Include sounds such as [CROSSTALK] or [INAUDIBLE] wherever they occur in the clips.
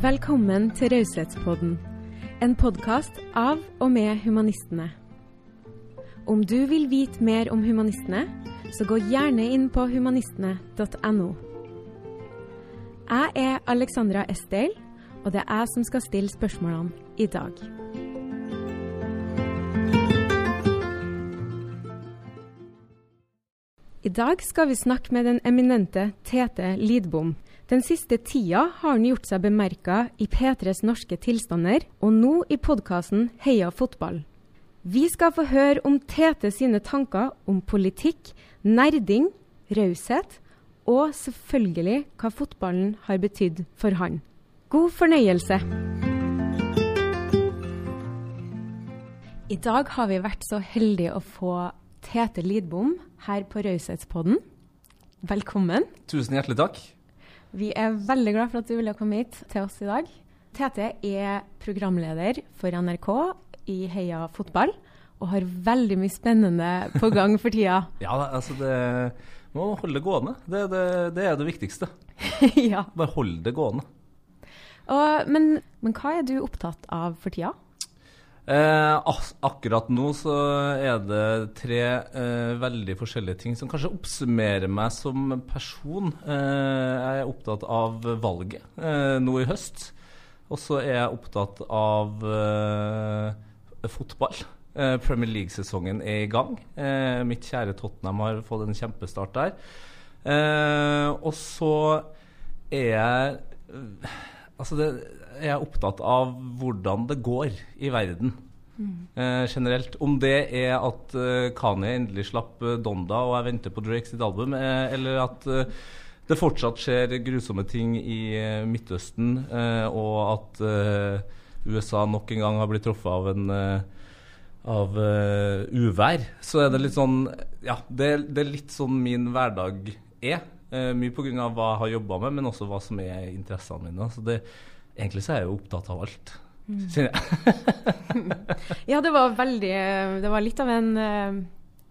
Velkommen til Raushetspodden, en podkast av og med humanistene. Om du vil vite mer om humanistene, så gå gjerne inn på humanistene.no. Jeg er Alexandra Estel, og det er jeg som skal stille spørsmålene i dag. I dag skal vi snakke med den eminente Tete Lidbom. Den siste tida har han gjort seg bemerka i P3s norske tilstander, og nå i podkasten Heia fotball. Vi skal få høre om Tete sine tanker om politikk, nerding, raushet, og selvfølgelig hva fotballen har betydd for han. God fornøyelse. I dag har vi vært så heldige å få Tete Lidbom her på Raushetspodden. Velkommen. Tusen hjertelig takk. Vi er veldig glad for at du ville komme hit til oss i dag. Tete er programleder for NRK i Heia fotball, og har veldig mye spennende på gang for tida. [LAUGHS] Ja, altså det må holde det gående. Det, det, det er det viktigste. [LAUGHS] ja. Bare hold det gående. Og, men, men hva er du opptatt av for tida? Eh, akkurat nå så er det tre eh, veldig forskjellige ting som kanskje oppsummerer meg som person. Eh, jeg er opptatt av valget eh, nå i høst. Og så er jeg opptatt av eh, fotball. Eh, Premier League-sesongen er i gang. mitt kjære Tottenham har fått en kjempestart der. og så er jeg Altså det er opptatt av hvordan det går i verden mm. eh, generelt. Om det er at eh, Kanye endelig slapp eh, Donda og jeg venter på Drake sitt album, eh, eller at eh, det fortsatt skjer grusomme ting i eh, Midtøsten, og at USA nok en gang har blitt truffet av en av uvær, så er det litt sånn Ja, det, det er litt sånn min hverdag er. Mye pga. hva jeg har jobba med, men også hva som er interessene mine. Så det, Egentlig så er jeg jo opptatt av alt, mm. [LAUGHS] ja, det var veldig Det var litt av en uh,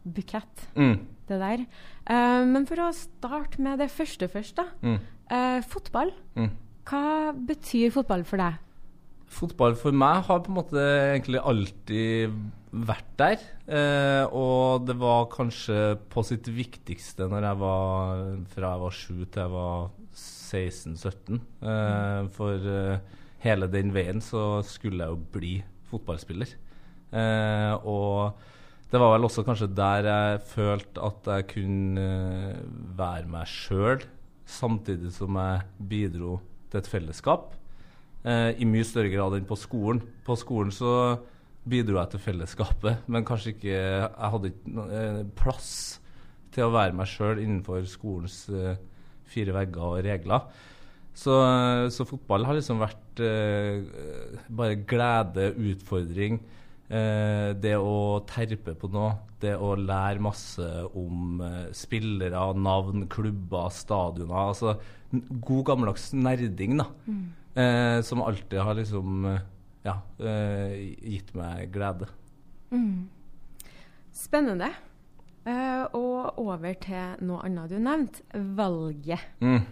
bukett, mm. det der. Uh, men for å starte med det første først, da. Mm. Uh, fotball. Mm. Hva betyr fotball for deg? Fotball for meg har på en måte egentlig alltid vært der. Eh, og det var kanskje på sitt viktigste når jeg var fra jeg var sju til jeg var 16-17. Eh, for eh, hele den veien så skulle jeg jo bli fotballspiller. Eh, og det var vel også kanskje der jeg følte at jeg kunne eh, være meg sjøl, samtidig som jeg bidro til et fellesskap. Eh, I mye større grad enn på skolen. På skolen så bidro jeg til fellesskapet, men kanskje ikke Jeg hadde ikke eh, plass til å være meg sjøl innenfor skolens eh, fire vegger og regler. Så, så, fotball har liksom vært eh, bare glede, utfordring. Eh, det å terpe på noe. Det å lære masse om eh, spillere, navn, klubber, stadioner. Altså god gammeldags nerding, da. Mm. Eh, som alltid har liksom eh, ja, eh, gitt meg glede. Mm. Spennende. Uh, og over til noe annet du nevnte, valget. Mm.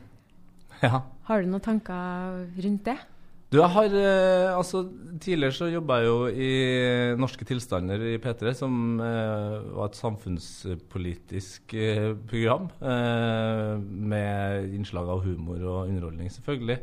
Ja. Har du noen tanker rundt det? Du, jeg har, eh, altså Tidligere så jobba jeg jo i Norske tilstander i P3, som eh, var et samfunnspolitisk program. med innslag av humor og underholdning, selvfølgelig.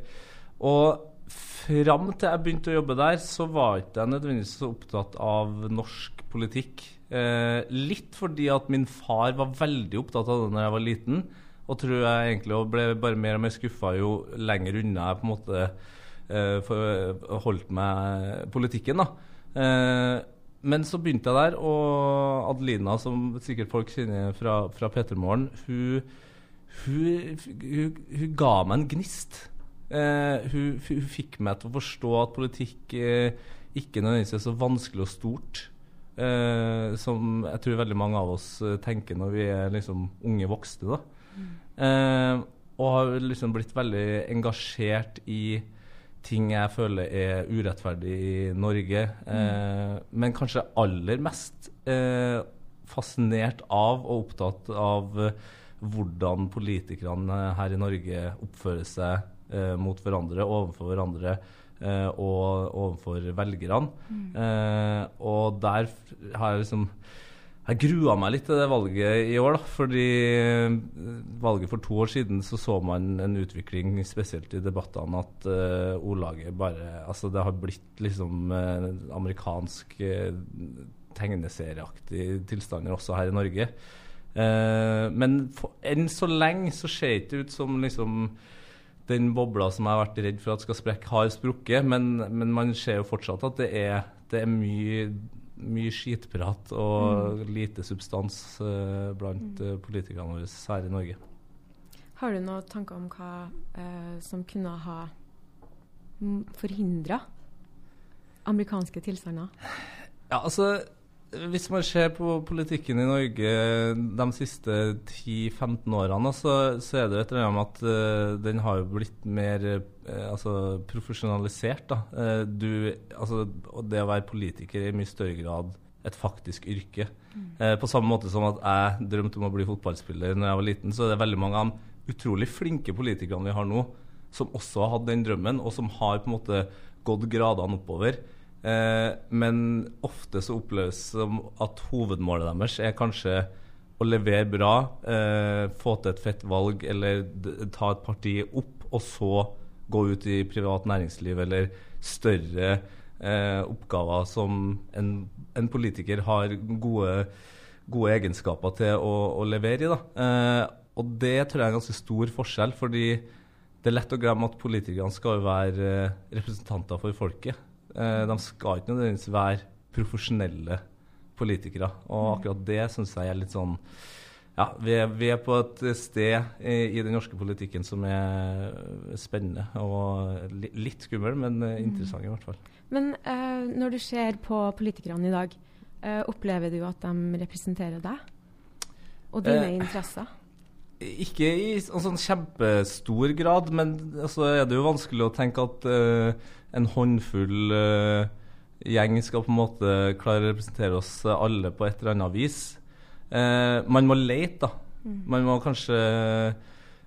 Og fram til jeg begynte å jobbe der, så var ikke jeg nødvendigvis så opptatt av norsk politikk. Eh, litt fordi at min far var veldig opptatt av det da jeg var liten. Og tror jeg egentlig ble bare mer og mer skuffa jo lenger unna jeg på en måte eh, for, holdt meg politikken. da. Eh, men så begynte jeg der, og Adelina, som sikkert folk kjenner fra, fra P3 Morgen, hun, hun, hun, hun, ga meg en gnist. Eh, hun, hun, fikk meg til å forstå at politikk eh, ikke nødvendigvis er så vanskelig og stort eh, som jeg tror veldig mange av oss eh, tenker når vi er liksom unge voksne. Mm. Og har liksom blitt veldig engasjert i ting jeg føler er urettferdig i Norge. Mm. men kanskje aller mest fascinert av og opptatt av hvordan politikerne her i Norge oppfører seg eh, mot hverandre, overfor hverandre eh, og overfor velgerne. Mm. Eh, og der har jeg liksom jeg grua meg litt til det valget i år, da, fordi eh, valget for to år siden så så man en utvikling, spesielt i debattene, at uh, ordlaget bare Altså, det har blitt liksom uh, amerikansk uh, tegneserieaktig tilstander også her i Norge. Uh, men for, enn så lenge så ser det ikke ut som liksom den bobla som jeg har vært redd for at skal sprekke, har sprukket. Men, men man ser jo fortsatt at det er, det er mye mye skitprat og mm. lite substans uh, blant uh, politikerne våre her i Norge. Har du noen tanker om hva uh, som kunne ha forhindra amerikanske tilstander? Ja, altså hvis man ser på politikken i Norge de siste 10-15 årene, så, så, er det et eller annet med at uh, den har blitt mer uh, altså, profesjonalisert. Da. Uh, du, altså, det å være politiker er i mye større grad et faktisk yrke. Mm. på samme måte som at jeg drømte om å bli fotballspiller når jeg var liten, så er det veldig mange av de utrolig flinke politikerne vi har nå, som også har hatt den drømmen, og som har på en måte gått gradene oppover. Eh, men ofte så oppleves det som at hovedmålet deres er kanskje å levere bra, eh, få til et fett valg eller ta et parti opp, og så gå ut i privat næringsliv eller større eh, oppgaver som en, en, politiker har gode, gode egenskaper til å, å levere i. Da. Og det tror jeg er en ganske stor forskjell, fordi det er lett å glemme at politikerne skal være representanter for folket. Eh, de skal ikke nødvendigvis være profesjonelle politikere. Og mm. akkurat det syns jeg er litt sånn ja, vi er, vi er, på et sted i, i, den norske politikken som er spennende og li, litt skummel, men mm. interessant i hvert fall. Men uh, når du ser på politikerne i dag, uh, opplever du at de representerer deg og dine uh, interesser? Ikke i sånn kjempestor grad, men altså, er det jo vanskelig å tenke at en håndfull uh, gjeng skal på en måte klare å representere oss alle på et eller annet vis. Uh, man må lete, da. Mm. Man må kanskje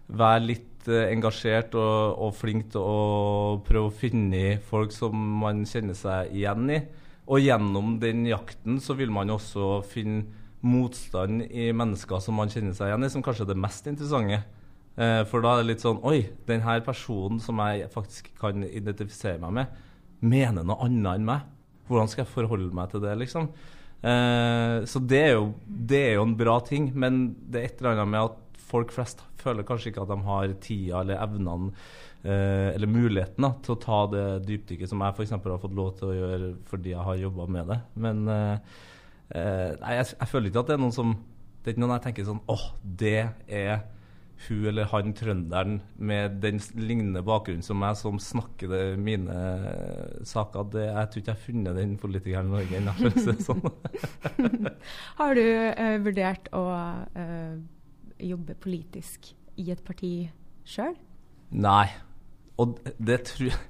være litt uh, engasjert og, og, flink til å prøve å finne folk som man kjenner seg igjen i. Og gjennom den jakten så vil man også finne motstand i mennesker som man kjenner seg igjen i, som kanskje er det mest interessante. Eh, for da er det litt sånn Oi, denne personen som jeg faktisk kan identifisere meg med, mener noe annet enn meg. Hvordan skal jeg forholde meg til det, liksom? Eh, så det er, jo, det er, jo, en bra ting, men det er et eller annet med at folk flest føler kanskje ikke at de har tida eller evnene eh, eller muligheten da, til å ta det dypdykket som jeg f.eks. har fått lov til å gjøre fordi jeg har jobba med det. Men eh, eh, nei, jeg, jeg, føler ikke at det er noen som Det er ikke noen jeg tenker sånn åh, det er hun eller han trønderen med den lignende bakgrunnen som meg, som snakker det, mine saker. Det, jeg tror ikke jeg har funnet den politikeren i Norge ennå, for å si det sånn. [LAUGHS] har du uh, vurdert å uh, jobbe politisk i et parti sjøl? Nei. Og det tror jeg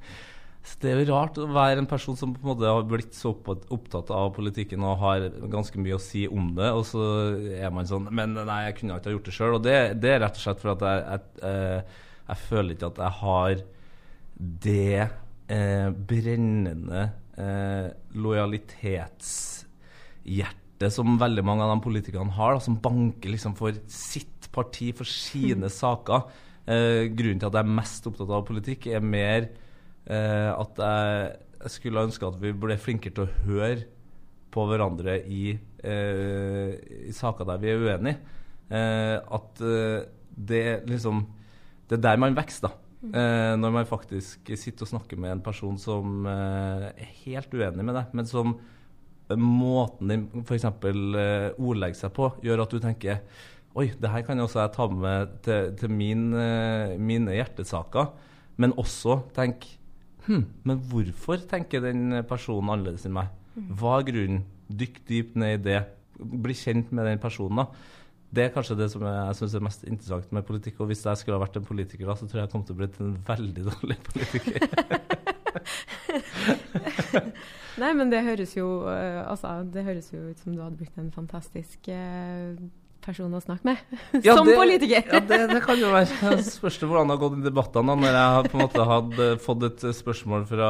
det er jo rart å være en person som på en måte har blitt så opptatt av politikken og har ganske mye å si om det, og så er man sånn Men nei, jeg kunne ikke ha gjort det sjøl. Og det, det, er rett og slett for at jeg, jeg, jeg, eh, jeg føler ikke at jeg har det eh, brennende eh, lojalitetshjertet som veldig mange av de politikerne har, da, som banker liksom for sitt parti, for sine [LAUGHS] saker. Eh, grunnen til at jeg er mest opptatt av politikk, er mer at jeg, jeg, skulle ønske at vi ble flinkere til å høre på hverandre i, eh, i saker der vi er uenige. Eh, at eh, det liksom Det er der man vokser, da. Eh, når man faktisk sitter og snakker med en person som eh, er helt uenig med deg, men som måten din f.eks. Eh, ordlegger seg på, gjør at du tenker Oi, det her kan jeg også ta med til, til min, eh, mine hjertesaker. Men også tenk hm, men hvorfor tenker den personen annerledes enn meg? Hva er grunnen? Dykk dypt ned i det. Bli kjent med den personen. da. Det er kanskje det som jeg syns er mest interessant med politikk. Og hvis jeg skulle ha vært en politiker, da, så tror jeg jeg kom til å bli en veldig dårlig [LAUGHS] politiker. [LAUGHS] Nei, men det høres jo uh, altså, det høres jo ut som du hadde blitt en fantastisk uh, person å snakke med. [LAUGHS] Ja, Som det- politiker. Ja, det, det kan jo være. Spørs det hvordan det har gått i debattene. Når jeg har på en måte hadde fått et spørsmål fra,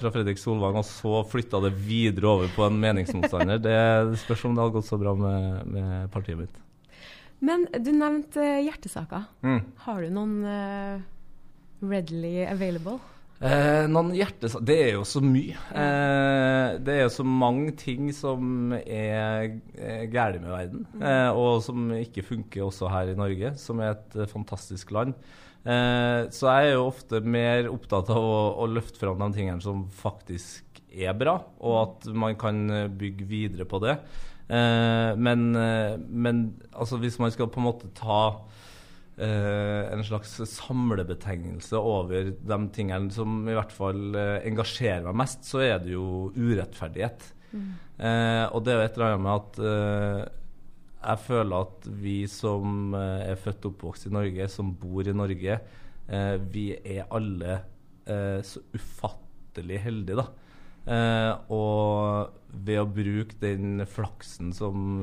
fra Fredrik Solvang, og så flytta det videre over på en meningsmotstander. Det spørs om det hadde gått så bra med, med partiet mitt. Men du nevnte hjertesaker. Mm. Har du noen uh, readily available? Eh, noen hjertes... Det er jo så mye. Eh, det er jo så mange ting som er, er galt med verden, eh, og som ikke funker også her i Norge, som er et eh, fantastisk land. Eh, så jeg er jo ofte mer opptatt av å, å løfte fram de tingene som faktisk er bra, og at man kan eh, bygge videre på det. Eh, men, eh, men altså, hvis man skal på en måte ta eh, en slags samlebetegnelse over de tingene som i hvert fall uh, engasjerer meg mest, så er det jo urettferdighet. Eh, og det er jo et eller annet med at jeg føler at vi som er født og oppvokst i Norge, som bor i Norge, vi er alle så ufattelig heldige, da. Og ved å bruke den flaksen som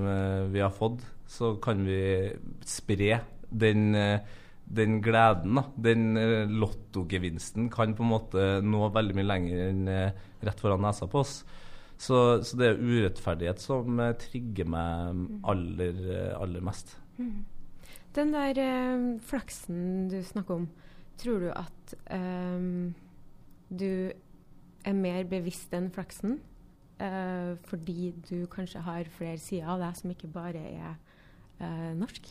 vi har fått, så kan vi spre den, eh, den gleden. Da. Den eh, lottogevinsten kan på en måte nå veldig mye lenger enn eh, rett foran nesa på oss. Så, så det er urettferdighet som trigger meg aller, aller mest. Den der eh, flaksen du snakker om, tror du at eh, du er mer bevisst enn flaksen? eh, fordi du kanskje har flere sider av deg som ikke bare er norsk?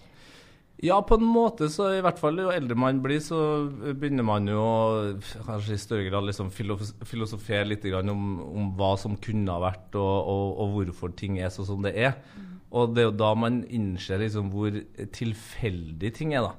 Ja, på en måte så i hvert fall jo eldre man blir, så begynner man jo kanskje i større grad liksom filosofere litt grann om, om hva som kunne ha vært, og, og, og hvorfor ting er sånn som det er. Og det er jo da man innser liksom hvor tilfeldig ting er, da.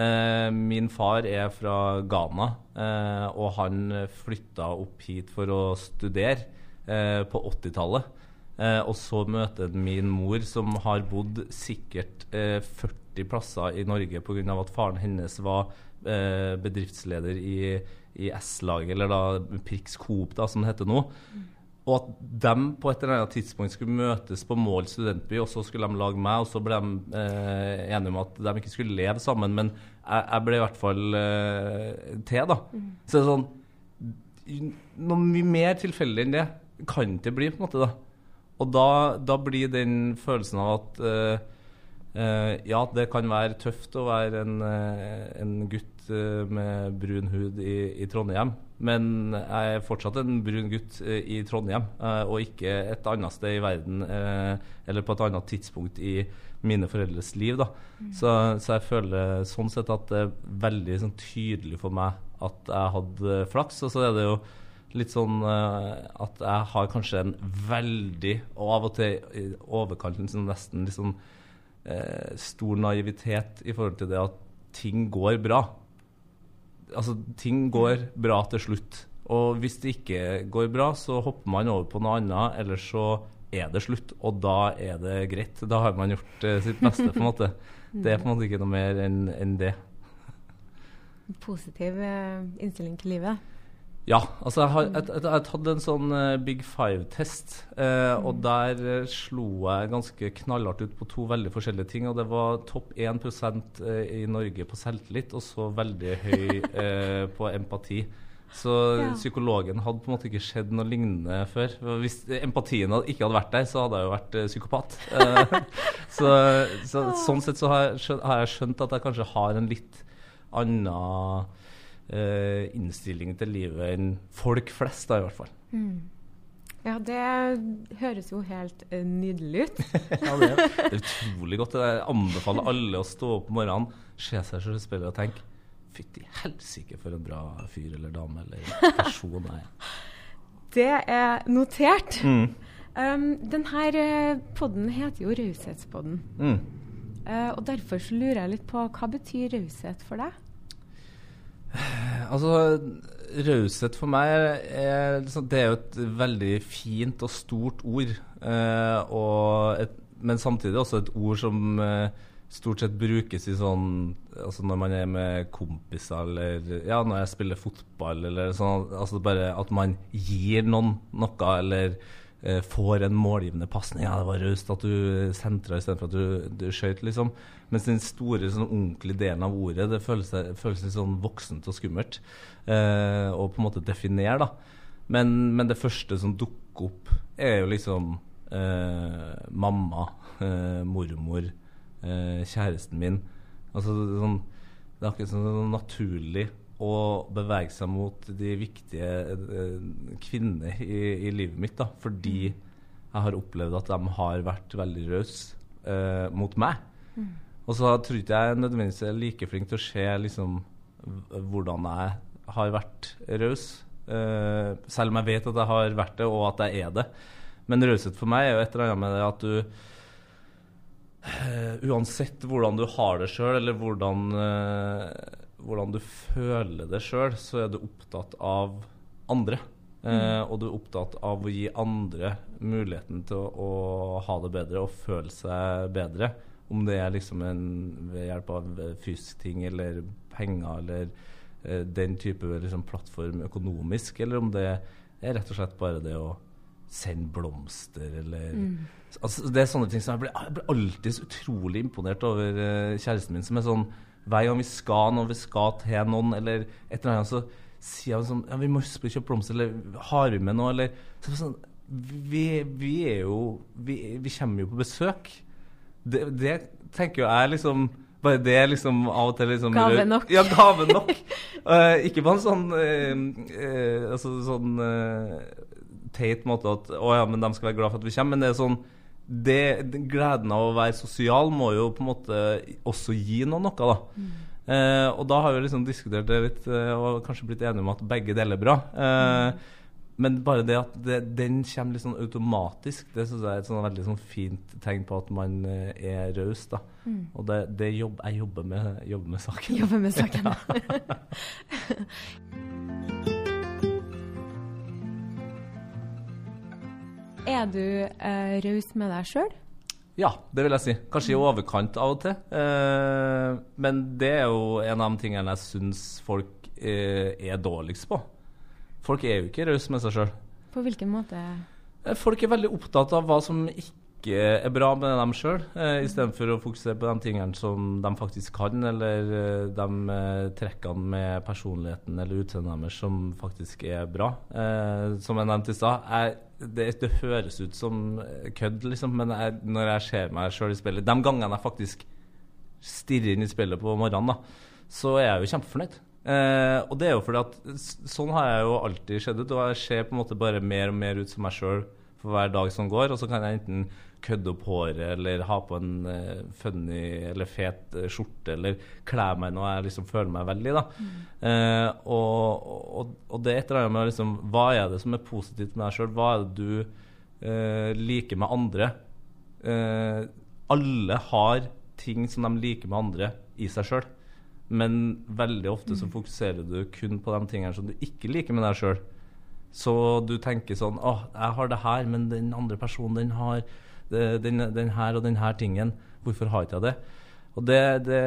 Eh, min far er fra Ghana, eh, og han flytta opp hit for å studere eh, på 80-tallet. Eh, og så møter min mor, som har bodd sikkert eh, 40 plasser i Norge pga. at faren hennes var eh, bedriftsleder i, i S-laget, eller da Prix Coop, da, som det heter nå. Og at de på et eller annet tidspunkt skulle møtes på Mål studentby, og så skulle de lage meg, og så ble de eh, enige om at de ikke skulle leve sammen. Men jeg, jeg ble i hvert fall eh, til, da. Så det er sånn Noe mye mer tilfeldig enn det kan det bli, på en måte. da. Og da, da blir den følelsen av at eh, ja, det kan være tøft å være en, eh, en gutt eh, med brun hud i, i Trondheim, men jeg er fortsatt en brun gutt eh, i Trondheim, eh, og ikke et annet sted i verden eh, eller på et annet tidspunkt i mine foreldres liv. da. Så, så jeg føler sånn sett at det er veldig sånn, tydelig for meg at jeg hadde flaks. Og så er det jo litt sånn uh, at jeg har kanskje en veldig, og av og til i overkant sånn nesten litt sånn eh, stor naivitet i forhold til det at ting går bra. Altså, ting går bra til slutt. Og hvis det ikke går bra, så hopper man over på noe annet, eller så er det slutt. Og da er det greit. Da har man gjort eh, sitt beste, på en måte. Det er på en måte ikke noe mer enn en det. Positiv eh, innstilling til livet. Ja, altså jeg har, jeg, jeg, tatt en sånn eh, Big Five-test, eh, og der eh, slo jeg ganske knallhardt ut på to veldig forskjellige ting. Og det var topp 1 eh, i Norge på selvtillit, og så veldig høy [LAUGHS] eh, på empati. Så Ja. psykologen hadde på en måte ikke skjedd noe lignende før. Hvis empatien ikke hadde vært der, så hadde jeg jo vært psykopat. [LAUGHS] Så, så, sånn sett så har jeg, skjønt, har jeg skjønt at jeg kanskje har en litt annen eh, innstillingen til livet enn folk flest, da, i hvert fall. Ja, det høres jo helt eh, nydelig ut. [LAUGHS] ja, det, er, det er utrolig godt. Jeg anbefaler alle å stå opp om morgenen, se seg selv i speilet og tenke Fytti helsike, for en bra fyr eller dame eller person jeg er. [LAUGHS] Det er notert. Mm. Um, denne podden heter jo Raushetspodden. Mm. Uh, og derfor så lurer jeg litt på hva betyr raushet for deg? Altså, raushet for meg er, liksom, Det er jo et veldig fint og stort ord. Eh, og et, men samtidig også et ord som eh, stort sett brukes i sånn Altså når man er med kompiser, eller ja, når jeg spiller fotball, eller sånn. Altså bare at man gir noen noe, eller får en målgivende pasning. Ja, det var raust at du sentra istedenfor at du, du skøyt, liksom. Mens den store, sånn ordentlige delen av ordet, det føles, føles litt sånn voksent og skummelt. Eh, og på en måte definere, da. Men, men, det første som dukker opp, er jo liksom eh, mamma, eh, mormor, eh, kjæresten min. Altså sånn Det er akkurat sånn naturlig å bevege seg mot de viktige eh, kvinnene i, i, livet mitt. da, Fordi jeg har opplevd at de har vært veldig rause eh, mot meg. Mm. Og så tror ikke jeg nødvendigvis er like flink til å se liksom, hvordan jeg har vært raus. Eh, selv om jeg vet at jeg har vært det, og at jeg er det. Men raushet for meg er jo et eller annet med det at du uh, Uansett hvordan du har det sjøl, eller hvordan uh, hvordan du føler det sjøl, så er du opptatt av andre. Eh, mm. og du er opptatt av å gi andre muligheten til å, å, ha det bedre og føle seg bedre. Om det er liksom en, ved hjelp av fysisk ting eller penger eller eh, den type liksom, plattform økonomisk, eller om det er rett og slett bare det å sende blomster eller mm. altså, Det er sånne ting som jeg blir, jeg blir alltid så utrolig imponert over eh, kjæresten min, som er sånn hver gang vi skal når vi skal til noen, eller et eller annet, så sier han sånn ja, Vi må huske å kjøpe blomster, eller har vi med noe, eller så sånn, vi, vi, er jo vi, vi, kommer jo på besøk. Det, det tenker jo jeg liksom bare det liksom av og til liksom Gave nok. Ja, gave nok. uh, [LAUGHS] ikke på en sånn uh, uh, altså sånn teit måte at å ja, men de skal være glad for at vi kommer, men det er sånn det, gleden av å være sosial må jo på en måte også gi noe noe, da. Mm. Eh, og da har vi liksom diskutert det litt eh, og kanskje blitt enige om at begge deler er bra. Eh, mm. Men bare det at det, den kommer litt sånn automatisk, det syns jeg er et sånn veldig sånn fint tegn på at man eh, er raus. da. Mm. Og det, det jobb, jeg jobber med, jobber med saken. Jobber med saken. [LAUGHS] [LAUGHS] Er du eh, raus med deg sjøl? Ja, det vil jeg si. Kanskje i overkant av og til. Eh, men det er jo en av de tingene jeg syns folk eh, er dårligst på. Folk er jo ikke rause med seg sjøl. På hvilken måte? Eh, folk er veldig opptatt av hva som ikke er bra med dem sjøl, eh, istedenfor å fokusere på de tingene som de faktisk kan, eller eh, de eh, trekkene med personligheten eller utseendet deres som faktisk er bra. Eh, som jeg nevnte i stad, det, det, høres ut som kødd, liksom, men jeg, når jeg ser meg sjøl i spillet De gangene jeg faktisk stirrer inn i spillet på morgenen, da, så er jeg jo kjempefornøyd. Eh, og det er jo fordi at sånn har jeg jo alltid sett ut, og jeg ser på en måte bare mer og mer ut som meg sjøl for hver dag som går. Og så kan jeg enten kødde opp håret eller ha på en uh, funny eller fet uh, skjorte eller kle meg noe jeg liksom føler meg veldig. da. Mm. Uh, og, og, og, det er et eller annet med liksom, Hva er det som er positivt med deg sjøl? Hva er det du liker med andre? alle har ting som de liker med andre i seg sjøl. Men veldig ofte så mm. fokuserer du kun på de tingene som du ikke liker med deg sjøl. Så du tenker sånn Å, jeg har det her, men den andre personen den har den, den her og den her tingen. Hvorfor har ikke jeg det? Og det, det,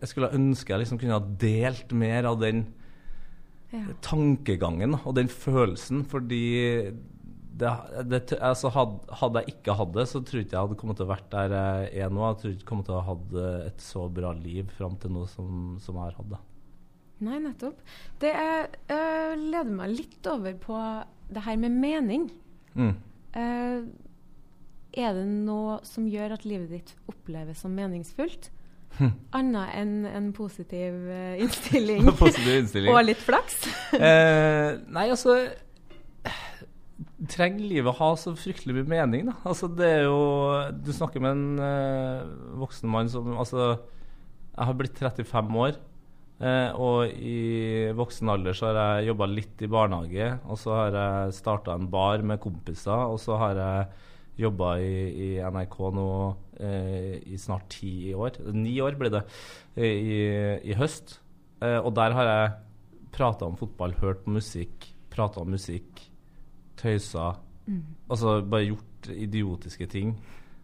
Jeg skulle ønske jeg liksom kunne ha delt mer av den ja. tankegangen og den følelsen, fordi det, det, altså had, hadde jeg ikke hatt det, så tror jeg ikke jeg hadde kommet til å vært der jeg er nå. Jeg tror ikke jeg kommet til å ha hatt et så bra liv fram til nå som, som jeg har hatt det. Nei, nettopp. Det er, uh, leder meg litt over på det her med mening. Mm. Uh, er det noe som gjør at livet ditt oppleves som meningsfullt? Hm. Annet enn en positiv uh, [LAUGHS] innstilling, positiv innstilling. og litt flaks? [LAUGHS] eh, nei, altså Trenger livet å ha så fryktelig mye mening, da? Altså, det er jo Du snakker med en uh, voksen mann som Altså, jeg har blitt 35 år. Eh, og i voksen alder så har jeg jobba litt i barnehage, og så har jeg starta en bar med kompiser, og så har jeg jobba i, i, NRK nå eh, i snart ti år. Ni år blir det i, i høst. Eh, og der har jeg prata om fotball, hørt på musikk, prata om musikk, tøysa. Mm. Altså bare gjort idiotiske ting.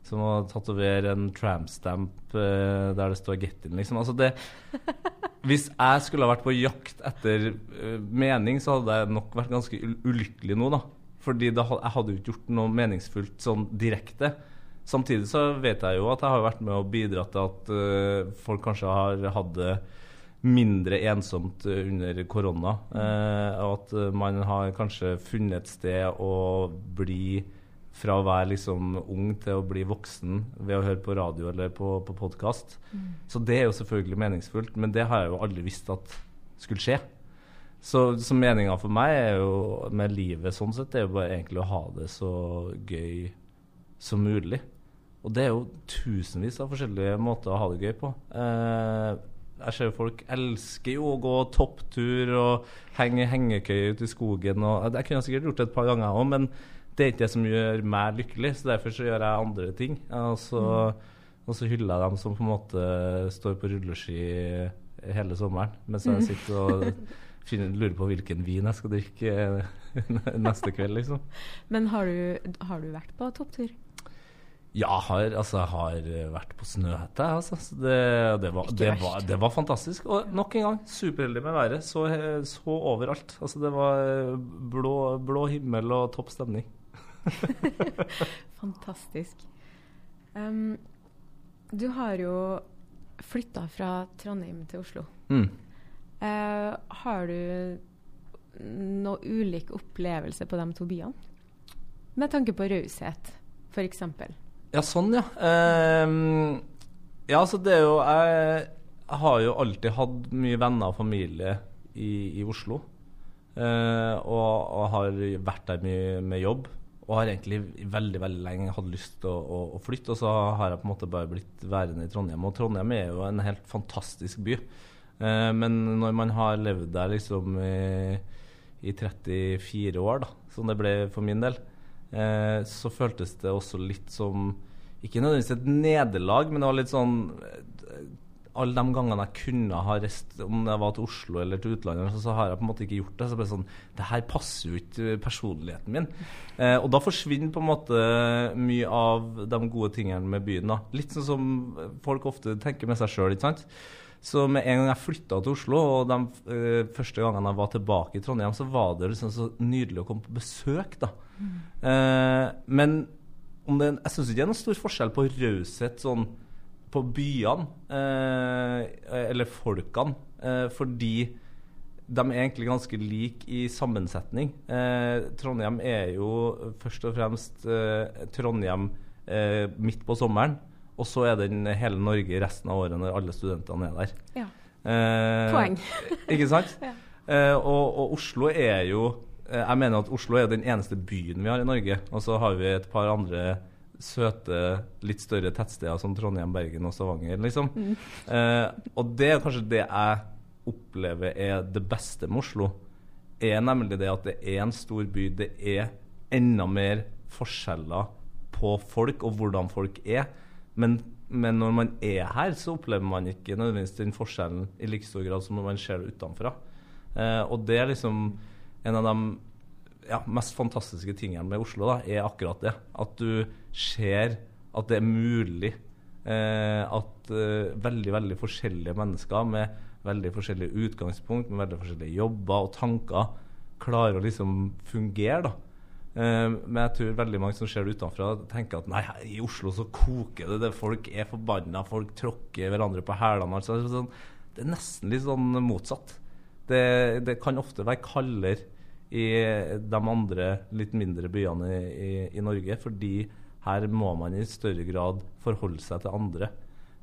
Som å tatovere en tramp-stamp eh, der det står 'Get in', liksom. Altså det [LAUGHS] Hvis jeg skulle ha vært på jakt etter uh, mening, så hadde jeg nok vært ganske ulykkelig nå, da. Fordi da, jeg hadde jo ikke gjort noe meningsfullt sånn direkte. Samtidig så vet jeg jo at jeg har vært med og bidratt til at uh, folk kanskje har hatt det mindre ensomt under korona. Uh, og at man har kanskje funnet et sted å bli fra å være liksom ung til å bli voksen ved å høre på radio eller på, på podkast. Mm. Så det er jo selvfølgelig meningsfullt, men det har jeg jo aldri visst at skulle skje. Så, så meninga for meg er jo, med livet sånn sett, det er jo bare egentlig å ha det så gøy som mulig. Og det er jo tusenvis av forskjellige måter å ha det gøy på. Eh, jeg ser jo folk elsker jo å gå topptur og henge hengekøye ute i skogen. Og, jeg kunne sikkert gjort det et par ganger òg, men det er ikke det som gjør meg lykkelig. Så derfor så gjør jeg andre ting. Og så, mm. og så hyller jeg dem som på en måte står på rulleski hele sommeren, mens jeg [LAUGHS] sitter og finner, lurer på hvilken vin jeg skal drikke [LAUGHS] neste kveld, liksom. Men har du, har du vært på topptur? Ja, har, altså, har vært på Snøhette. Altså. Det, det, var, det, var, det, var, fantastisk. Og nok en gang, superheldig med været. Så, så overalt. Altså, det var blå, blå himmel og topp stemning. [LAUGHS] Fantastisk. Um, du har jo flytta fra Trondheim til Oslo. Mm. Uh, har du noe ulik opplevelse på de to byene? Med tanke på raushet, f.eks. Ja, sånn, ja. Uh, ja, så det er jo jeg, har jo alltid hatt mye venner og familie i, i Oslo. Uh, og, og, har vært der mye med jobb. Og har egentlig veldig veldig lenge hatt lyst til å, å, å, flytte, og så har jeg på en måte bare blitt værende i Trondheim. Og Trondheim er jo en helt fantastisk by. Eh, men når man har levd der liksom i, i 34 år, da, som det ble for min del, eh, så føltes det også litt som Ikke nødvendigvis et nederlag, men det var litt sånn alle de gangene jeg kunne ha reist, om jeg var til Oslo eller til utlandet, så, har jeg på en måte ikke gjort det. Så ble det sånn Det her passer jo ikke personligheten min. Eh, og da forsvinner på en måte mye av de gode tingene med byen. da. Litt sånn som folk ofte tenker med seg sjøl, ikke sant. Så med en gang jeg flytta til Oslo, og de uh, første gangene jeg var tilbake i Trondheim, så var det liksom så nydelig å komme på besøk, da. Mm. Uh, men det, jeg syns ikke det er noen stor forskjell på raushet sånn på byene, uh, eller folkene, fordi de er egentlig ganske like i sammensetning. Eh, Trondheim er jo først og fremst Trondheim midt på sommeren, og så er den hele Norge resten av året når alle studentene er der. Ja. Eh, Poeng. [LAUGHS] ikke sant? ja. og, og Oslo er jo Jeg mener at Oslo er den eneste byen vi har i Norge, og så har vi et par andre søte, litt større tettsteder som Trondheim, Bergen og Stavanger, liksom. Mm. Eh, og det er kanskje det jeg opplever er det beste med Oslo. Er nemlig det at det er en stor by. Det er enda mer forskjeller på folk og hvordan folk er. Men, men når man er her, så opplever man ikke nødvendigvis den forskjellen i like stor grad som når man ser det utenfra. Eh, og det er liksom en av de ja, mest fantastiske tingene med Oslo da, er akkurat det. At du ser at det er mulig. Eh, at eh, veldig veldig forskjellige mennesker med veldig forskjellige utgangspunkt, med veldig forskjellige jobber og tanker, klarer å liksom fungere. da. Eh, men jeg tror veldig mange som ser det utenfra, tenker at nei, i Oslo så koker det. det folk er forbanna, folk tråkker hverandre på hælene. Altså, sånn, det er nesten litt sånn motsatt. Det, det kan ofte være kaldere i de andre litt mindre byene i, i, i, Norge. Fordi her må man i større grad forholde seg til andre.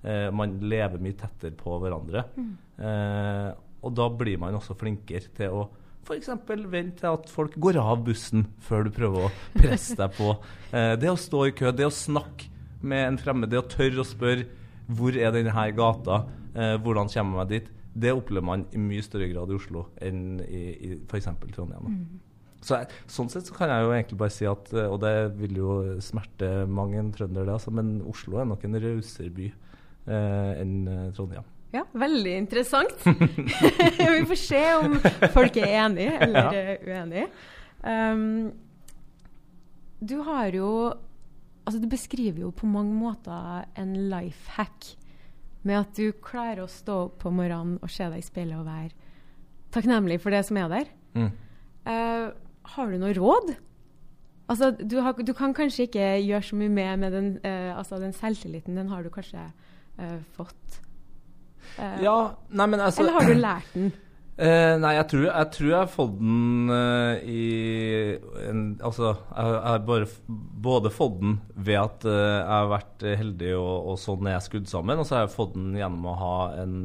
Eh, man lever mye tettere på hverandre. Mm. Eh, og da blir man også flinkere til å f.eks. vente til at folk går av bussen før du prøver å presse deg på. [LAUGHS] Eh, det å stå i kø, det å snakke med en fremmed, det å tørre å spørre hvor er denne gata, eh, hvordan kommer jeg meg dit? Det opplever man i mye større grad i Oslo enn i, i f.eks. Trondheim. Mm. Så jeg, sånn sett så kan jeg jo egentlig bare si at Og det vil jo smerte mange en trønder, det, altså, men Oslo er nok en rausere by eh, enn eh, Trondheim. Ja, veldig interessant. [LAUGHS] Vi får se om folk er enig eller ja. uenig. Um, du har jo Altså, du beskriver jo på mange måter en life hack med at du klarer å stå opp på morgenen og se deg i speilet og være takknemlig for det som er der. Mm. Uh, har du noe råd Altså, du, har, du, kan kanskje ikke gjøre så mye med, med den, uh, altså, den selvtilliten. Den har du kanskje uh, fått. Uh, ja, nei, men altså Eller har du lært den? [CLEARS THROAT] nei, jeg tror, jeg tror, jeg har fått den i en, Altså, jeg, har bare, både fått den ved at jeg har vært heldig og, og sånn er jeg skudd sammen, og så har jeg fått den gjennom å ha en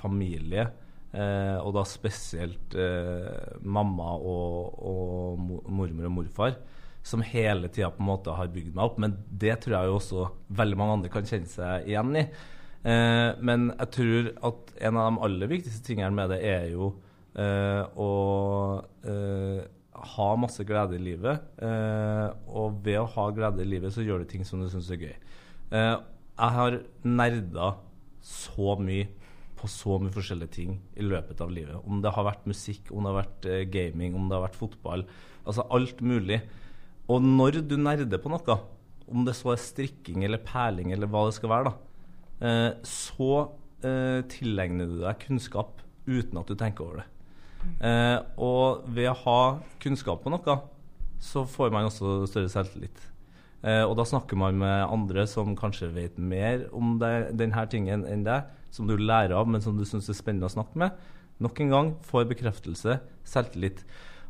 familie Eh, og da spesielt eh, mamma og, og, mormor og morfar, som hele tida på en måte har bygd meg opp. Men det tror jeg jo også veldig mange andre kan kjenne seg igjen i. Eh, men jeg tror at en av de aller viktigste tingene med det er jo eh, å eh, ha masse glede i livet. Eh, og ved å ha glede i livet, så gjør du ting som du syns er gøy. jeg har nerda så mye på så mye forskjellige ting i løpet av livet. Om det har vært musikk, om det har vært uh, gaming, om det har vært fotball. Altså alt mulig. Og når du nerder på noe, om det så er strikking eller perling eller hva det skal være, da, så uh, tilegner du deg kunnskap uten at du tenker over det. og ved å ha kunnskap på noe, så får man også større selvtillit. og da snakker man med andre som kanskje vet mer om det, denne tingen enn deg som du lærer av, men som du syns er spennende å snakke med. Nok en gang får bekreftelse, selvtillit.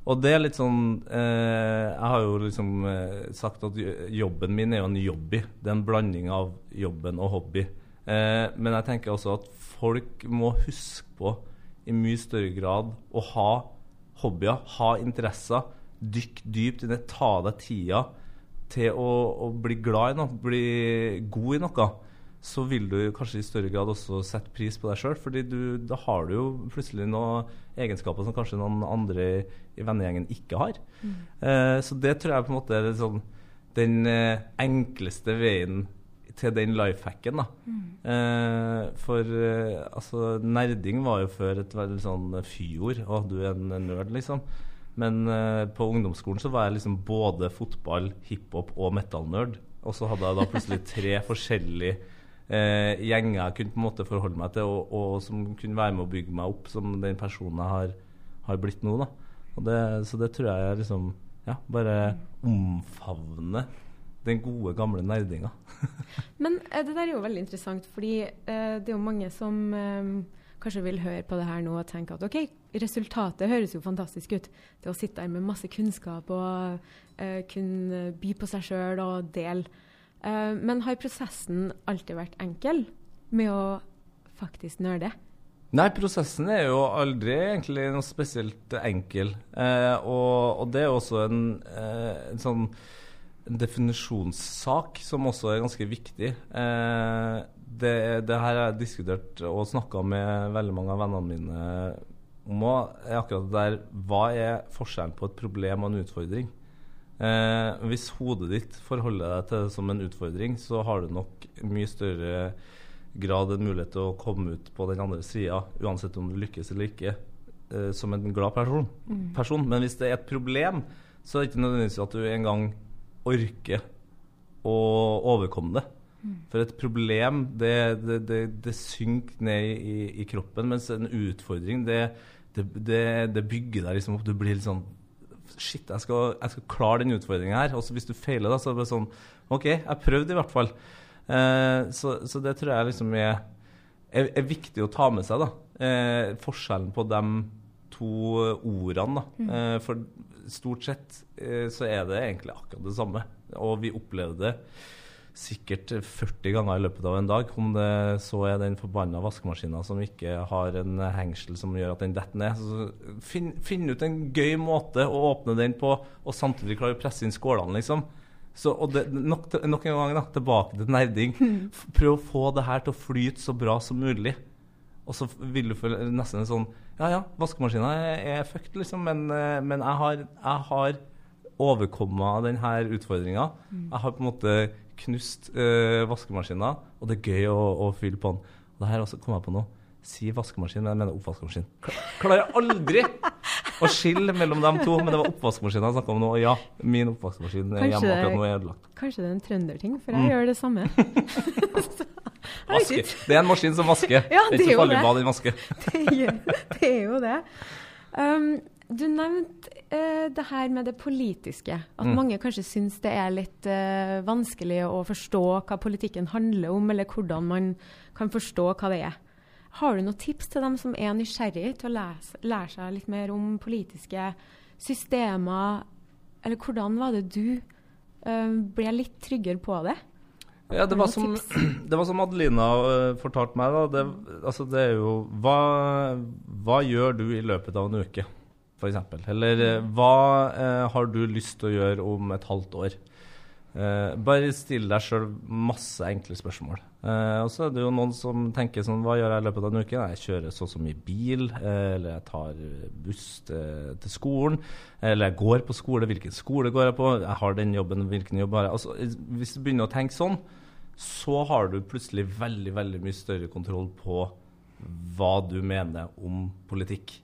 Og det er litt sånn eh, Jeg har jo liksom eh, sagt at jobben min er jo en jobby. Det er en blanding av jobben og hobby. Eh, men jeg tenker også at folk må huske på i mye større grad å ha hobbyer, ha interesser. Dykk dypt i det, ta deg tida til å, å bli glad i noe, bli god i noe så vil du kanskje i større grad også sette pris på deg sjøl. fordi da har du jo plutselig noen egenskaper som kanskje noen andre i vennegjengen ikke har. Mm. Eh, så det tror jeg på en måte er sånn, den eh, enkleste veien til den lifehacken. da. Mm. Eh, for eh, altså, nerding var jo før et veldig sånn fyord. Å, du er en nerd, liksom. Men eh, på ungdomsskolen så var jeg liksom både fotball, hiphop og metal-nerd. Og så hadde jeg da plutselig tre [LAUGHS] forskjellige eh, gjenger jeg kunne på en måte forholde meg til, og, og, som kunne være med å bygge meg opp som den personen jeg har, har blitt nå. da. Det, så det tror jeg liksom ja, bare omfavne den gode, gamle nerdinga. [LAUGHS] Men eh, det der er jo veldig interessant, fordi eh, det er jo mange som eh, kanskje vil høre på det her nå og tenke at OK, resultatet høres jo fantastisk ut. Det å sitte der med masse kunnskap og eh, kunne by på seg sjøl og dele. Uh, men har prosessen alltid vært enkel med å faktisk nerde? Nei, prosessen er jo aldri egentlig noe spesielt enkel. Og, og, det er også en, en sånn en definisjonssak som også er ganske viktig. Det, det, her har jeg diskutert og snakka med veldig mange av vennene mine om òg. Akkurat det der Hva er forskjellen på et problem og en utfordring? Eh, hvis hodet ditt forholder deg til det som en utfordring, så har du nok mye større grad en mulighet til å komme ut på den andre sida, uansett om du lykkes eller ikke, eh, som en glad person. Mm. person. Men hvis det er et problem, så er det ikke nødvendigvis at du engang orker å overkomme det. Mm. For et problem, det, det, det, det synker ned i, i, kroppen, mens en utfordring, det, det, bygger deg liksom opp. Du blir litt sånn Shit, jeg skal, jeg skal klare den utfordringa her. Og hvis du feiler, da, så er det sånn OK, jeg prøvde i hvert fall. Eh, så, så, det tror jeg liksom er, er, er, viktig å ta med seg. da. Eh, forskjellen på de to ordene. da. Mm. Eh, for stort sett eh, så er det egentlig akkurat det samme. Og vi opplevde det sikkert 40 ganger i løpet av en dag. Om det så er den forbanna vaskemaskina som ikke har en hengsel som gjør at den detter ned. Så finn, finn, ut en gøy måte å åpne den på, og samtidig klare å presse inn skålene, liksom. Så, og det, nok, nok, en gang da, tilbake til nerding. Prøv å få det her til å flyte så bra som mulig. Og så vil du føle nesten sånn Ja, ja, vaskemaskina er, fucked, liksom, men, eh, men jeg har, jeg har overkommet denne utfordringa. Mm. Jeg har på en måte knust uh, vaskemaskina, og det er gøy å, å fylle på den. Og det her også kom jeg på nå. Si vaskemaskin, men jeg mener oppvaskmaskin. Klarer aldri å skille mellom dem to, men det var oppvaskmaskinen jeg snakka om nå. Og ja, min oppvaskmaskin er hjemme akkurat nå er ødelagt. Kanskje det er en trønderting, for jeg mm. gjør det samme. [LAUGHS] Vaske. Det er en maskin som vasker. [LAUGHS] Ja, det, er ikke farlig hva den vasker. det, er, [LAUGHS] det er jo det. Um, Du nevnte uh, det her med det politiske. At Mm. mange kanskje syns det er litt uh, vanskelig å forstå hva politikken handler om, eller hvordan man kan forstå hva det er. Har du noen tips til dem som er nysgjerrig til å lese, lære seg litt mer om politiske systemer? Eller hvordan var det du uh, ble litt tryggere på det? Ja, det var som, [CLEARS THROAT] det var som Adelina øh, fortalte meg. da. Det, altså, det er jo hva, hva gjør du i løpet av en uke, f.eks.? Eller eh, hva eh, har du lyst til å gjøre om et halvt år? Eh, bare still deg sjøl masse enkle spørsmål. Uh, og så er det jo noen som tenker sånn Hva gjør jeg i løpet av en uke? Nei, jeg kjører så og så mye bil, uh, eller jeg tar buss til, til skolen. Eller jeg går på skole. Hvilken skole går jeg på? Jeg har den jobben, hvilken jobb har jeg? Altså, hvis du begynner å tenke sånn, så har du plutselig veldig, veldig mye større kontroll på hva du mener om politikk.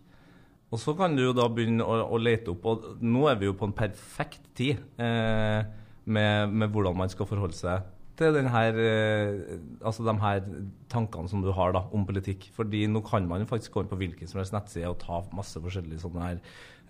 Og så kan du jo da begynne å, å lete opp, og nå er vi jo på en perfekt tid eh, med, med hvordan man skal forholde seg til den her, eh, altså de her tankene som du har da, om politikk. Fordi nå kan man faktisk gå inn på hvilken som helst nettside og ta masse forskjellige sånne her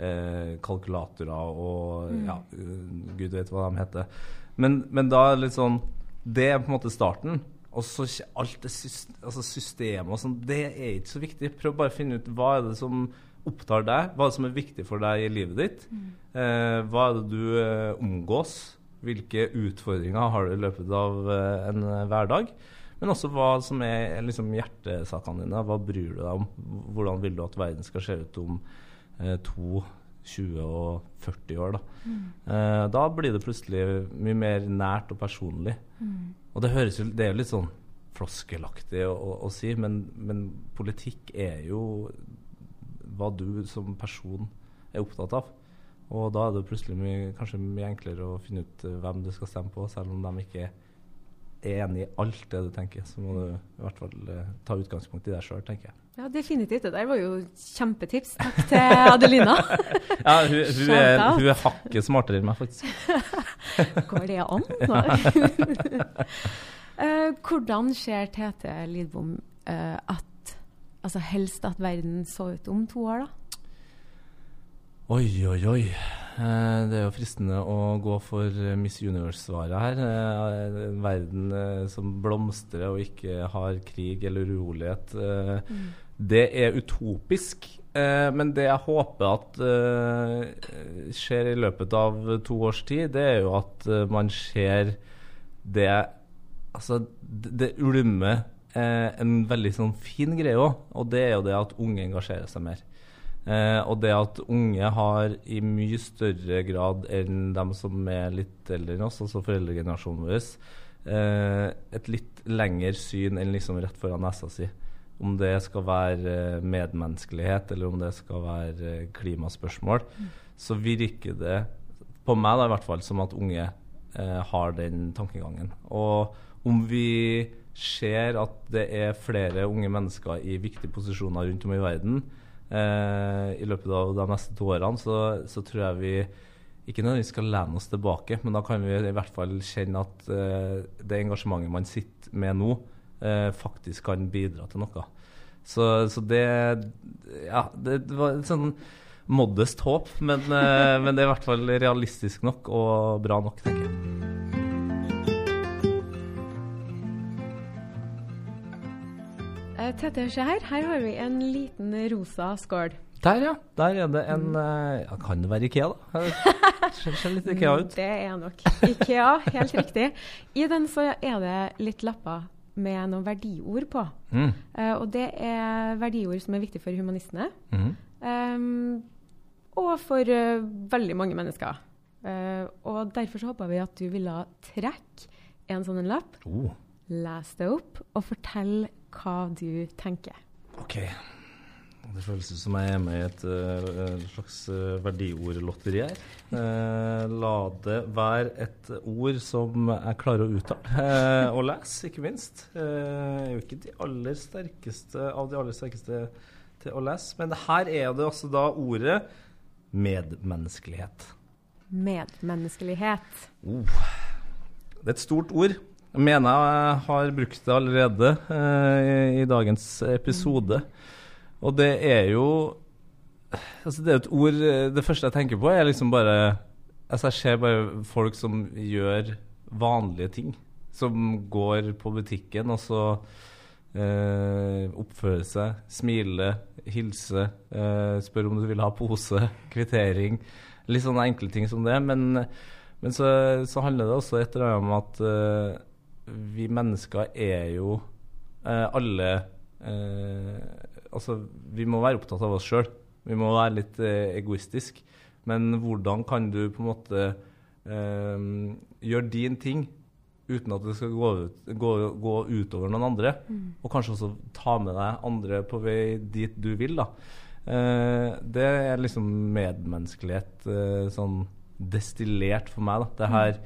eh, kalkulatorer og ja, eh, gud vet hva de heter. Men, men da er det litt sånn Det er på en måte starten. Og så alt det altså systemet og sånn, det er ikke så viktig. Prøv bare å finne ut hva er det som opptar deg, hva er det som er viktig for deg i livet ditt. Eh, hva er det du eh, omgås? Hvilke utfordringer har du i løpet av eh, en eh, hverdag? Men også hva som er liksom, hjertesakene dine. Hva bryr du deg om? Hvordan vil du at verden skal se ut om eh, to, 20 og 40 år? Da. Eh, da blir det plutselig mye mer nært og personlig. Og det høres jo Det er jo litt sånn floskelaktig å, å, å si, men, men politikk er jo hva du som person er opptatt av. Og da er det plutselig mye, kanskje mye enklere å finne ut eh, hvem du skal stemme på, selv om de ikke er enig i alt det du tenker. Så må du i hvert fall eh, ta utgangspunkt i deg sjøl, tenker jeg. Ja, definitivt. Det der var jo kjempetips. Takk til Adelina. [LAUGHS] Ja, hun, hun, er, hun er hakket smartere enn meg, faktisk. [LAUGHS] Går det an? [LAUGHS] Eh, hvordan ser Tete Lidbom uh, at altså helst at verden så ut om to år, da? Oi, oi, oi. Eh, det er jo fristende å gå for Miss Universe-svaret her. Eh, en verden eh, som blomstrer og ikke har krig eller urolighet. Eh, Det er utopisk. Men det jeg håper at skjer i løpet av to års tid, det er jo at man ser det Altså, det, ulmer en veldig sånn fin greie òg, og det er jo det at unge engasjerer seg mer. Eh, og det at unge har i mye større grad enn dem som er litt eldre enn oss, altså foreldregenerasjonen vår, eh, et litt lengre syn enn liksom rett foran nesa si. Om det skal være eh, medmenneskelighet, eller om det skal være klimaspørsmål, klimaspørsmål, så virker det på meg da i hvert fall som at unge eh, har den tankegangen. Og om vi ser at det er flere unge mennesker i viktige posisjoner rundt om i verden eh, i løpet av de neste to årene, så, så tror jeg vi ikke nødvendigvis skal lene oss tilbake, men da kan vi i hvert fall kjenne at eh, det engasjementet man sitter med nå, eh, faktisk kan bidra til noe. Så, så det Ja, det, var et sånn modest håp, men, eh, men det er i hvert fall realistisk nok og bra nok, tenker jeg. Tete, se her. Her har vi en liten rosa skål. Der, ja. Der er det en eh, ja, Kan det være Ikea, da? Ser, ser litt Ikea ut. Det er nok Ikea, helt riktig. I den så er det litt lapper med noen verdiord på. Mm. Uh, og det er verdiord som er viktige for humanistene. Mm. Um, og for uh, veldig mange mennesker. Uh, og derfor så håpa vi at du ville trekke en sånn en lapp, Oh, lese det opp og fortelle hva du tenker. OK. Det føles ut som jeg er med i et uh, slags uh, verdiordlotteri her. Uh, la det være et ord som jeg klarer å uttale uh, og lese, ikke minst. Eh, jeg er jo ikke de aller sterkeste av de aller sterkeste til å lese, men her er det også da ordet medmenneskelighet. Medmenneskelighet. Oh. Det er et stort ord. Jeg mener jeg har brukt det allerede eh, i, dagens episode. Og det er jo Altså, det er et ord Det første jeg tenker på, er liksom bare Altså, jeg ser bare folk som gjør vanlige ting. Som går på butikken, og så eh, oppfører seg, smiler, hilser, eh, spør om du vil ha pose, [LAUGHS] kvittering. Litt sånne enkle ting som det. Men, men så, så, handler det også et eller annet om at eh, vi mennesker er jo eh, alle eh, Altså, vi må være opptatt av oss sjøl. Vi må være litt eh, egoistisk. Men hvordan kan du på en måte gjøre din ting uten at det skal gå, ut, gå, gå utover noen andre. Mm. Og kanskje også ta med deg andre på vei dit du vil. da. Eh, det er liksom medmenneskelighet eh, sånn destillert for meg. da. Det her ja,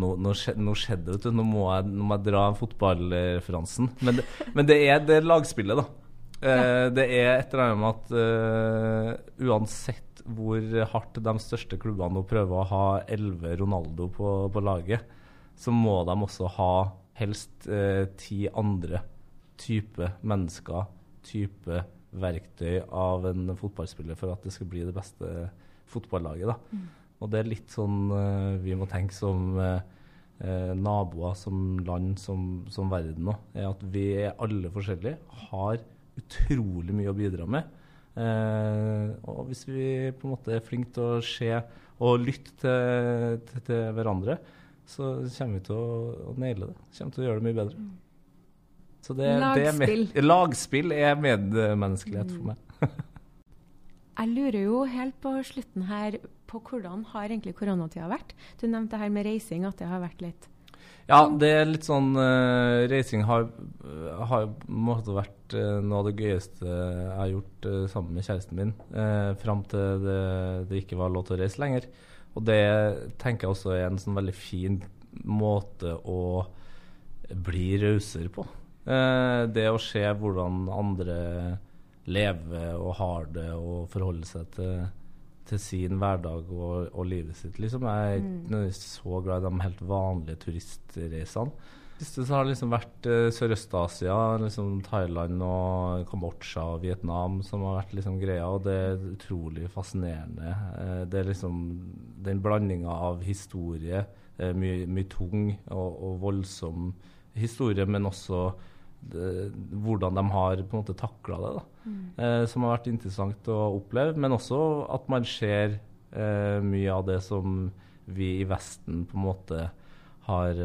nå, nå, skjedde, nå, skjedde det, Nå må jeg, nå må jeg dra fotballreferansen. Men, det, men det er det lagspillet, da. Ja. det er et eller annet med at uh, uansett hvor hardt de største klubbene nå prøver å ha elleve Ronaldo på, på laget, så må de også ha helst eh, ti andre type mennesker, type verktøy av en fotballspiller for at det skal bli det beste fotballaget. Da. Mm. Og det er litt sånn uh, vi må tenke som eh naboer, som land, som, som verden nå. Er at vi er alle forskjellige, har utrolig mye å bidra med. Uh, og hvis vi på en måte er flinke til å se og lytte til, til, til hverandre, så kommer vi til å, å naile det. Kommer til å gjøre det mye bedre. Mm. Så det, lagspill. Det er lagspill er medmenneskelighet for meg. [LAUGHS] Jeg lurer jo helt på slutten her på hvordan har egentlig koronatida vært? Du nevnte her med reising, at det har vært litt Ja, det er litt sånn uh, Reising har, har måtte vært uh, noe av det gøyeste jeg har gjort uh, sammen med kjæresten min. Uh, fram til det, det, ikke var lov til å reise lenger. Og det tenker jeg også er en sånn veldig fin måte å bli rausere på. Eh, det å se hvordan andre lever og har det og forholde seg til, til sin hverdag og, og, livet sitt. Liksom. Jeg er mm. så glad i de helt vanlige turistreisene siste så har det liksom vært eh, Sørøst-Asia, liksom Thailand og Kambodsja og Vietnam som har vært liksom greia, og det er utrolig fascinerende. Eh, det er liksom den blandinga av historie, eh, mye, my tung og, og, voldsom historie, men også hvordan de har på en måte takla det, da. Mm. som har vært interessant å oppleve, men også at man ser mye av det som vi i Vesten på en måte har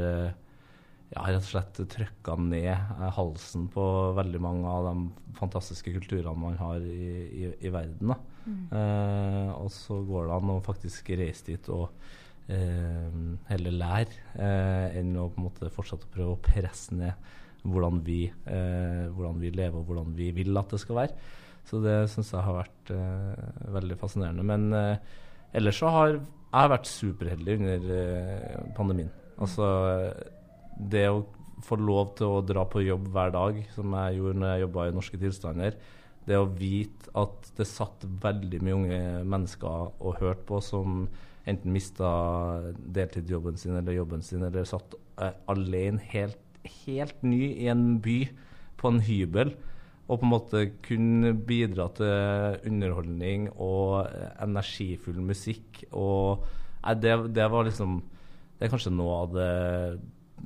ja, rett og slett trykka ned eh, halsen på veldig mange av de fantastiske kulturene man har i, i, i verden. Mm. Eh, og så går det an å faktisk reise dit og eh, heller lære, eh, enn å på en måte fortsette å prøve å presse ned hvordan vi, eh, hvordan vi lever og hvordan vi vil at det skal være. Så det syns jeg har vært eh, veldig fascinerende. Men ellers så har jeg vært superheldig under pandemien. Altså det å få lov til å dra på jobb hver dag, som jeg gjorde når jeg jobba i Norske tilstander, det å vite at det satt veldig mye unge mennesker og hørte på som enten mista deltidsjobben sin eller jobben sin, eller satt uh, alene, helt, helt ny i en by, på en hybel, og på en måte kunne bidra til underholdning og energifull musikk. Og Nei, det, det var liksom Det er kanskje noe av det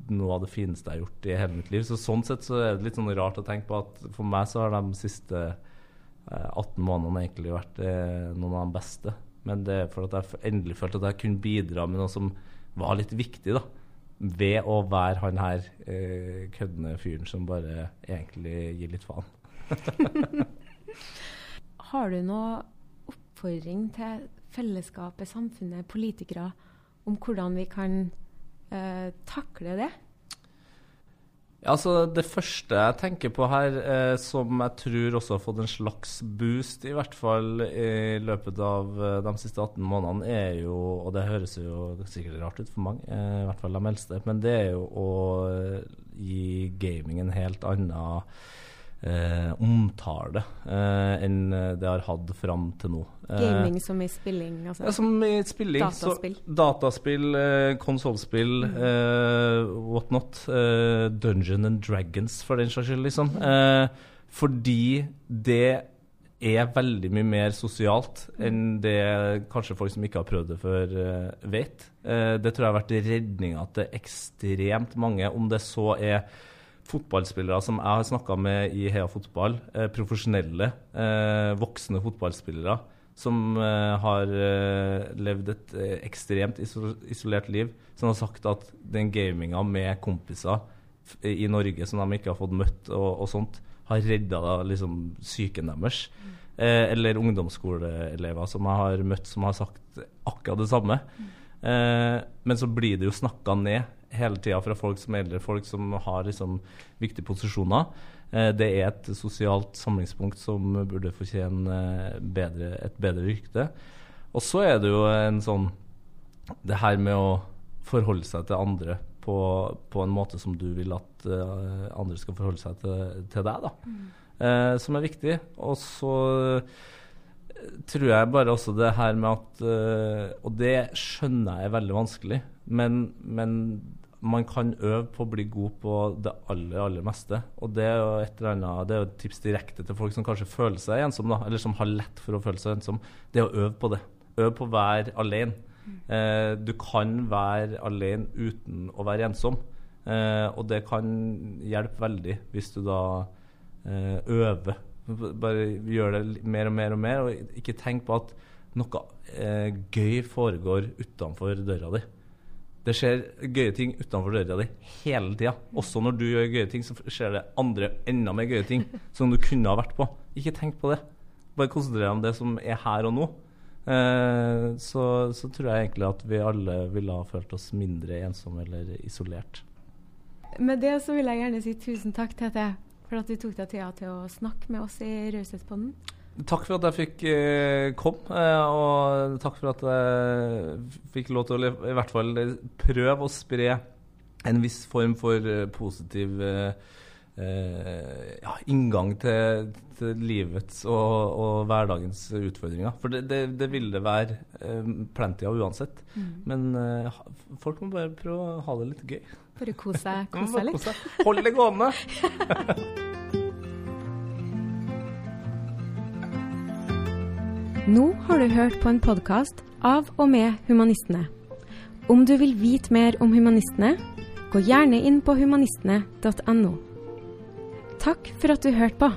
noe av det fineste jeg har gjort i hele mitt liv. Så Sånn sett så er det litt sånn rart å tenke på at for meg så har de siste eh, 18 månedene egentlig vært eh, noen av de beste. Men det er for at jeg endelig følte at jeg kunne bidra med noe som var litt viktig, da. Ved å være han her eh, køddende fyren som bare egentlig gir litt faen. [LAUGHS] har du noe oppfordring til fellesskapet, samfunnet, politikere om hvordan vi kan eh, takle det? Ja, altså Det første jeg tenker på her, eh, som jeg tror også har fått en slags boost, i hvert fall i løpet av eh, de siste 18 månedene, er jo Og det høres jo sikkert rart ut for mange, eh, i hvert fall de eldste, men det er jo å eh, gi gaming en helt annen eh, omtale eh, enn det har hatt fram til nå. Eh, Gaming som i spilling? Altså. Ja, som i spilling. Dataspill? Så, dataspill, eh, konsollspill, mm. eh, what not. Eh, Dungeon and Dragons, for den saks skyld, liksom. Mm. fordi det er veldig mye mer sosialt enn det kanskje folk som ikke har prøvd det før, vet. Det tror jeg har vært redninga til ekstremt mange, om det så er fotballspillere som jeg har snakka med i Heia Fotball, uh, profesjonelle, voksne fotballspillere som har levd et ekstremt isolert liv, som har sagt at den gaminga med kompiser i Norge som de ikke har fått møtt og, og sånt, har redda liksom, psyken deres. Eh, eller ungdomsskoleelever som jeg har møtt som har sagt akkurat det samme. Mm. Eh, men så blir det jo snakka ned hele tida fra folk som er eldre, folk som har liksom, viktige posisjoner. Eh, det er et sosialt samlingspunkt som burde fortjene bedre, et bedre rykte. Og så er det jo en sånn Det her med å forholde seg til andre på, på en måte som du vil at uh, andre skal forholde seg til, til deg. da. Mm. Eh, som er viktig. Og så tror jeg bare også det her med at Og det skjønner jeg er veldig vanskelig, men, men, man kan øve på å bli god på det aller, aller meste. Og det er jo et eller annet, det er jo et tips direkte til folk som kanskje føler seg ensom, da, eller som har lett for å føle seg ensom. Det er å øve på det. Øve på å være alene. Eh, du kan være alene uten å være ensom. Eh, og det kan hjelpe veldig hvis du da eh, øver. Bare gjør det mer og mer og mer, og ikke tenk på at noe eh, gøy foregår utenfor døra di. Det skjer gøye ting utenfor døra di hele tida. Også når du gjør gøye ting, så skjer det andre enda mer gøye ting som du kunne ha vært på. Ikke tenk på det. Bare konsentrer deg om det som er her og nå. Eh, så, så, tror jeg egentlig at vi alle ville ha følt oss mindre ensomme eller isolert. Med det så vil jeg gjerne si tusen takk, Tete, for at du tok deg tida til å snakke med oss i Raushetspodden. Takk for at jeg fikk eh, komme, eh, og takk for at jeg fikk lov til å i hvert fall prøve å spre en viss form for eh, positiv eh, eh, ja, inngang til, til livets og, og, hverdagens utfordringer. For det, det, det vil det være eh, plenty av uansett. Mm. Men eh, folk må bare prøve å ha det litt gøy. Bare kose seg litt. Hold det gående! [LAUGHS] Nå har du hørt på en podkast av og med Humanistene. Om du vil vite mer om humanistene, gå gjerne inn på humanistene.no. Takk for at du hørte på.